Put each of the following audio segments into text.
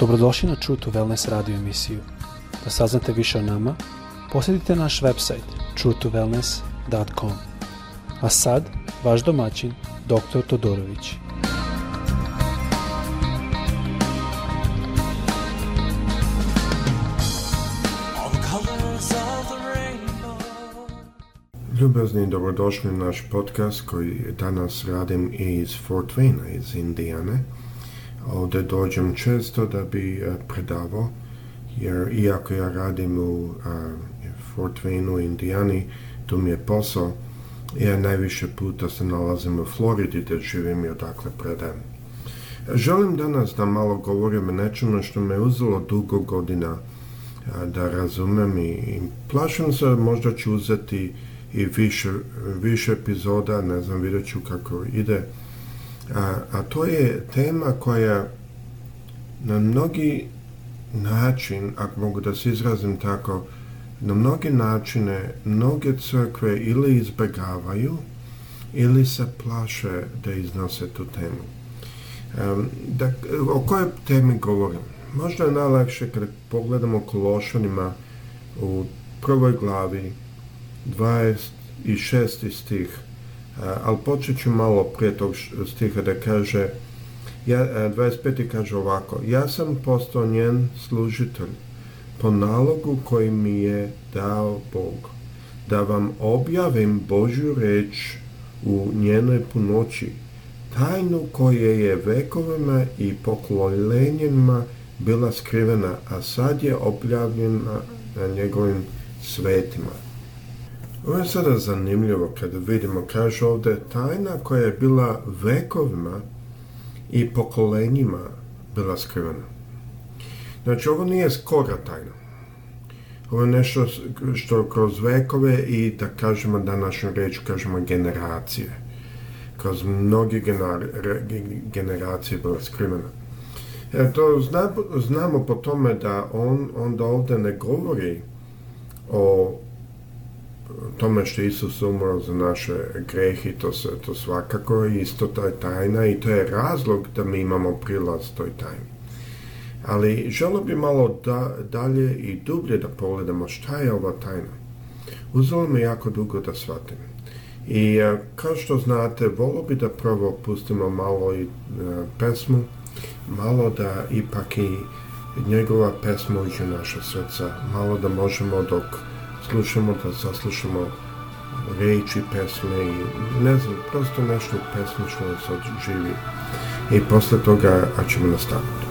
Dobrodošli na True to Wellness radio emisiju. Da saznate više o nama, posjetite naš website truetowellness.com. A sad, vaš domaćin, dr. Todorović. Ljubezni dobrodošli na naš podcast koji danas radim iz Fort Wayne, iz Indijane ovdje dođem često da bi e, predavao, jer iako ja radim u e, Fort Wayne u Indijani, tu mi je posao, ja najviše puta se nalazim u Floridi da živim i odakle predajem. Želim danas da malo govorim o nečemu što me je uzelo dugo godina e, da razumem i plašim se možda ću uzeti i više, više epizoda, ne znam, vidjet ću kako ide a, a to je tema koja na mnogi način, ako mogu da se izrazim tako, na mnogi načine mnoge crkve ili izbegavaju ili se plaše da iznose tu temu. da, o kojoj temi govorim? Možda je najlakše kada pogledamo Kološanima u prvoj glavi 26. stih Eh, ali počet ću malo prije tog stiha da kaže ja, 25. Eh, kaže ovako ja sam postao njen služitelj po nalogu koji mi je dao Bog da vam objavim Božju reč u njenoj punoći tajnu koja je vekovima i poklonjenjima bila skrivena a sad je objavljena na njegovim svetima ovo je sada zanimljivo kada vidimo, kaže ovdje, tajna koja je bila vekovima i pokolenjima bila skrivena. Znači, ovo nije skora tajna. Ovo je nešto što kroz vekove i da kažemo današnju reč, kažemo generacije. Kroz mnogi generacije bila skrivena. E, to znamo po tome da on onda ovdje ne govori o tome što Isus umro za naše grehi, to se to svakako isto to je tajna i to je razlog da mi imamo prilaz toj tajni. Ali želo bi malo dalje i dublje da pogledamo šta je ova tajna. Uzelo mi jako dugo da shvatim. I e, kao što znate, volo bi da prvo pustimo malo i e, pesmu, malo da ipak i njegova pesma uđe u naša srca, malo da možemo dok slušamo, kad saslušamo riječi, pesme i ne znam, prosto nešto što se odživi. I posle toga, ćemo nastaviti.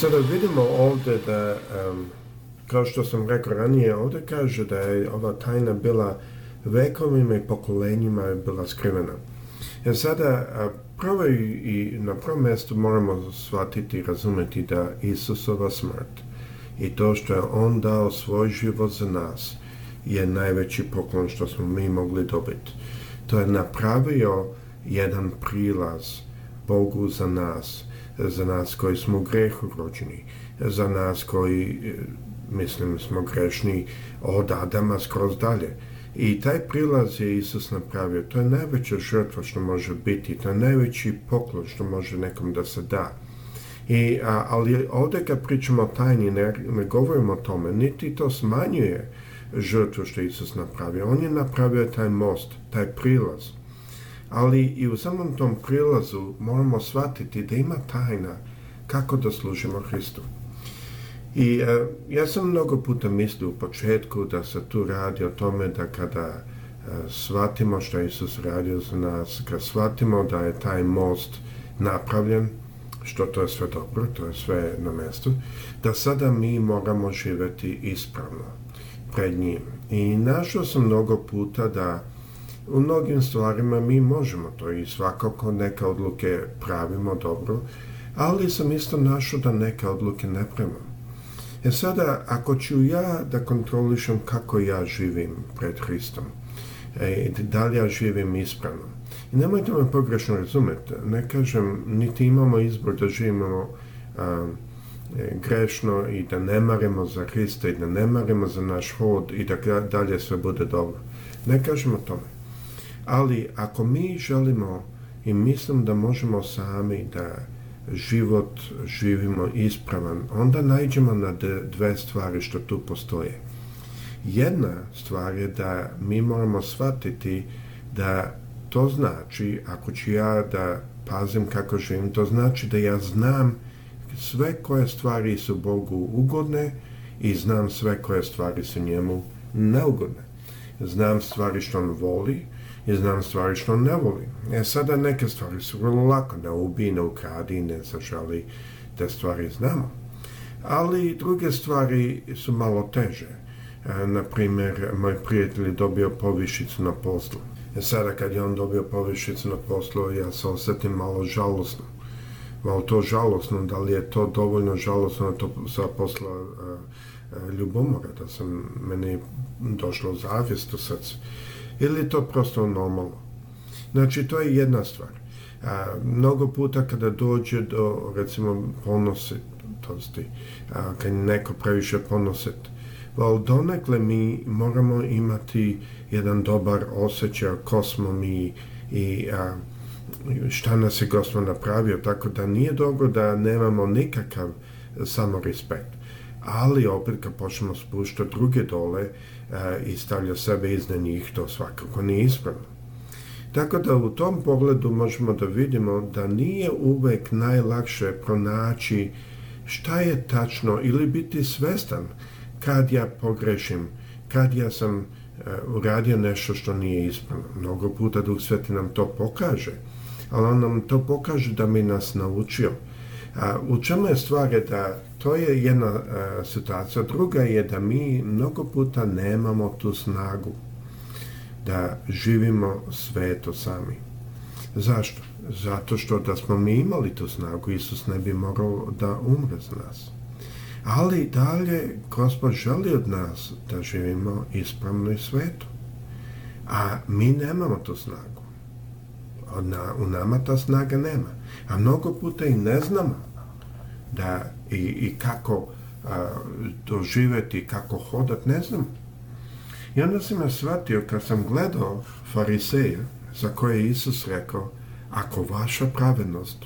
Sada vidimo ovdje da, kao što sam rekao ranije, ovdje kaže da je ova tajna bila vekovima i pokolenjima je bila skrivena. Jer sada prvo i na prvom mjestu moramo shvatiti i razumjeti da Isusova smrt i to što je On dao svoj život za nas je najveći poklon što smo mi mogli dobiti. To je napravio jedan prilaz Bogu za nas za nas koji smo u grehu rođeni, za nas koji, e, mislim, smo grešni od Adama skroz dalje. I taj prilaz je Isus napravio. To je najveća žrtva što može biti, to je najveći poklon što može nekom da se da. I, ali ovdje kad pričamo o tajni, ne, ne govorimo o tome, niti to smanjuje žrtvu što Isus napravio. On je napravio taj most, taj prilaz ali i u samom tom prilazu moramo shvatiti da ima tajna kako da služimo Hristu. I e, ja sam mnogo puta mislio u početku da se tu radi o tome da kada e, shvatimo što Isus radio za nas, kada shvatimo da je taj most napravljen, što to je sve dobro, to je sve na mjestu, da sada mi moramo živjeti ispravno pred njim. I našao sam mnogo puta da u mnogim stvarima mi možemo to i svakako neke odluke pravimo dobro, ali sam isto našao da neke odluke ne pravimo. E sada, ako ću ja da kontrolišem kako ja živim pred Hristom, e, i da li ja živim ispravno, nemojte me pogrešno razumjeti, ne kažem, niti imamo izbor da živimo e, grešno i da ne marimo za Hrista i da ne marimo za naš hod i da dalje sve bude dobro. Ne kažemo tome. Ali ako mi želimo i mislim da možemo sami da život živimo ispravan, onda najđemo na dve stvari što tu postoje. Jedna stvar je da mi moramo shvatiti da to znači, ako ću ja da pazim kako živim, to znači da ja znam sve koje stvari su Bogu ugodne i znam sve koje stvari su njemu neugodne. Znam stvari što on voli, i znam stvari što ne voli. E sada neke stvari su vrlo lako, ne ubi, ne ukradi, ne te stvari znamo. Ali druge stvari su malo teže. E, na primjer, moj prijatelj je dobio povišicu na poslu. E sada kad je on dobio povišicu na poslu, ja se osjetim malo žalosno. Malo to žalosno, da li je to dovoljno žalosno to sa posla e, e, ljubomora, da sam meni došlo zavijest u srce. Ili je to prosto normalno? Znači, to je jedna stvar. mnogo puta kada dođe do, recimo, ponositosti, a, kad neko previše ponosit, ali donekle mi moramo imati jedan dobar osjećaj ko smo mi i a, šta nas je gospod napravio, tako da nije dobro da nemamo nikakav samorespekt ali opet kad počnemo spuštati druge dole e, i stavlja sebe iznad njih, to svakako nije ispravno. Tako da u tom pogledu možemo da vidimo da nije uvek najlakše pronaći šta je tačno ili biti svestan kad ja pogrešim, kad ja sam e, uradio nešto što nije ispravno. Mnogo puta Duh Sveti nam to pokaže, ali on nam to pokaže da mi nas naučio u čemu je stvar da to je jedna e, situacija. Druga je da mi mnogo puta nemamo tu snagu da živimo sveto sami. Zašto? Zato što da smo mi imali tu snagu, Isus ne bi morao da umre za nas. Ali dalje, Gospod želi od nas da živimo ispravno i sveto. A mi nemamo tu snagu. u nama ta snaga nema. A mnogo puta i ne znam da i, kako a, doživjeti, kako hodat, ne znam. I onda sam ja shvatio, kad sam gledao fariseja za koje je Isus rekao, ako vaša pravednost,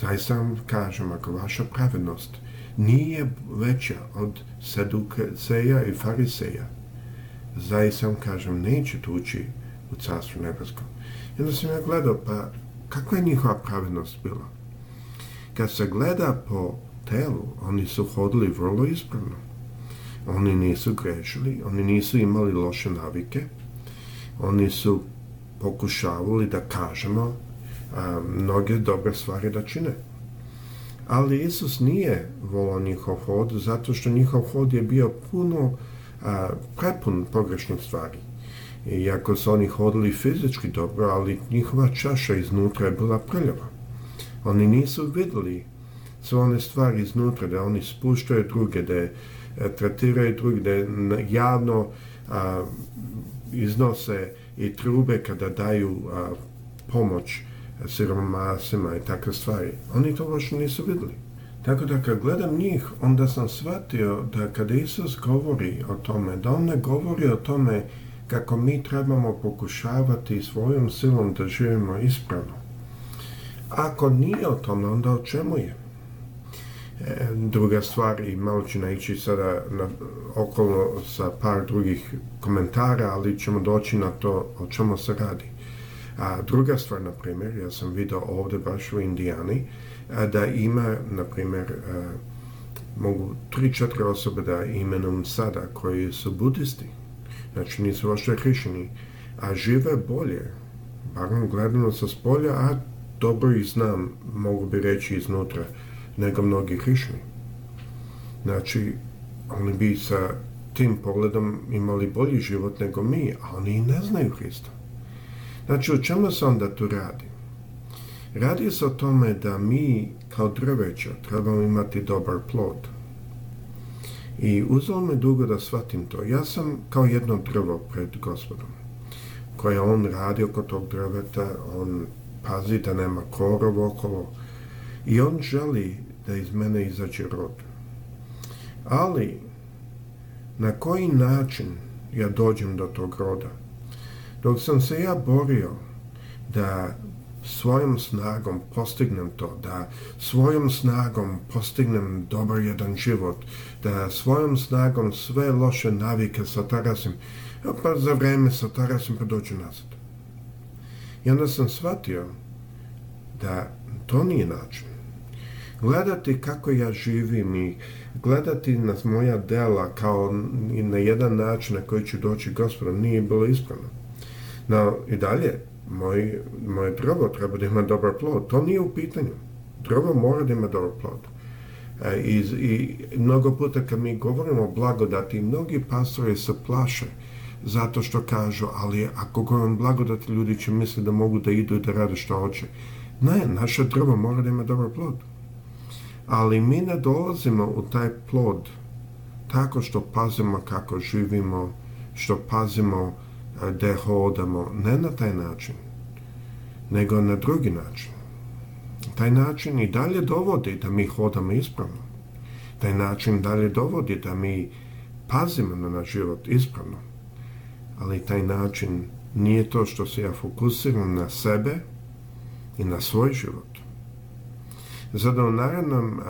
zaista vam kažem, ako vaša pravednost nije veća od sedukeja i fariseja, zaista vam kažem, nećete ući u carstvo nebesko. I onda sam ja gledao, pa Kakva je njihova pravednost bila? Kad se gleda po telu, oni su hodili vrlo ispravno. Oni nisu grešili, oni nisu imali loše navike, oni su pokušavali da kažemo mnoge dobre stvari da čine. Ali Isus nije volao njihov hod zato što njihov hod je bio puno a, prepun pogrešnih stvari. Iako su oni hodili fizički dobro, ali njihova čaša iznutra je bila prljava. Oni nisu vidjeli sve one stvari iznutra, da oni spuštaju druge, da e, tretiraju druge, da javno iznose i trube kada daju a, pomoć siromasima i takve stvari. Oni to baš nisu vidjeli. Tako da kad gledam njih, onda sam shvatio da kada Isus govori o tome, da on ne govori o tome kako mi trebamo pokušavati svojom silom da živimo ispravno. Ako nije o tome, onda o čemu je? E, druga stvar, i malo ću naići sada okolo sa par drugih komentara, ali ćemo doći na to o čemu se radi. A druga stvar, na primjer, ja sam vidio ovdje baš u Indijani, da ima, na primjer, e, mogu tri, četiri osobe da imenom sada koji su budisti Znači nisu baš hrišćani, A žive bolje. Barno gledano sa spolja, a dobro ih znam, mogu bi reći iznutra, nego mnogi hrišćani. Znači, oni bi sa tim pogledom imali bolji život nego mi, a oni i ne znaju Hrista. Znači, o čemu se onda tu radi? Radi se o tome da mi, kao drveća, trebamo imati dobar plod. I uzelo me dugo da shvatim to. Ja sam kao jedno drvo pred gospodom koje on radi oko tog drveta, on pazi da nema korov okolo i on želi da iz mene izađe rod. Ali, na koji način ja dođem do tog roda? Dok sam se ja borio da svojom snagom postignem to, da svojom snagom postignem dobar jedan život, da svojom snagom sve loše navike satarasim, pa za vreme satarasim pa dođu nazad. I onda sam shvatio da to nije način. Gledati kako ja živim i gledati na moja dela kao i na jedan način na koji ću doći gospodom nije bilo ispravno. No i dalje moje drvo treba da ima dobar plod. To nije u pitanju. Drvo mora da ima dobar plod. E, I, I mnogo puta kad mi govorimo o blagodati, mnogi pastori se plaše zato što kažu, ali ako govorim blagodati, ljudi će misliti da mogu da idu i da rade što hoće. Ne, naše drvo mora da ima dobar plod. Ali mi ne dolazimo u taj plod tako što pazimo kako živimo, što pazimo da hodamo ne na taj način, nego na drugi način. Taj način i dalje dovodi da mi hodamo ispravno. Taj način dalje dovodi da mi pazimo na naš život ispravno. Ali taj način nije to što se ja fokusiram na sebe i na svoj život. Zato u narednom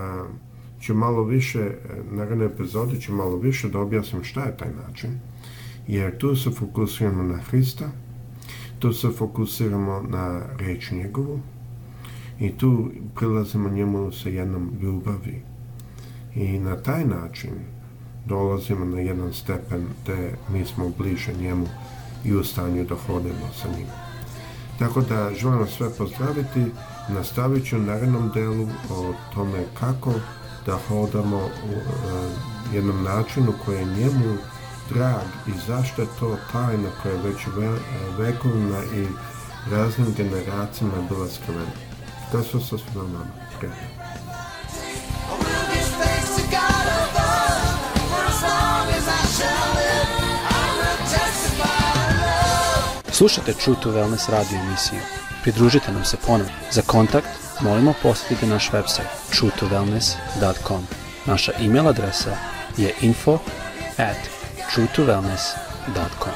ću malo više, narednoj epizodi ću malo više da objasnim šta je taj način jer tu se fokusiramo na Hrista, tu se fokusiramo na reč njegovu i tu prilazimo njemu sa jednom ljubavi. I na taj način dolazimo na jedan stepen te mi smo bliže njemu i u stanju da hodimo sa njim. Tako da želim vas sve pozdraviti, nastavit ću u narednom delu o tome kako da hodamo u e, jednom načinu koje njemu trag i zašto je to tajna koja je već vekovima i raznim generacijama bila skrivena. To su sa svima nama. Slušajte True to Wellness radio emisiju. Pridružite nam se ponovno. Za kontakt molimo posjetite naš website truetowellness.com. Naša email adresa je info at true to wellness.com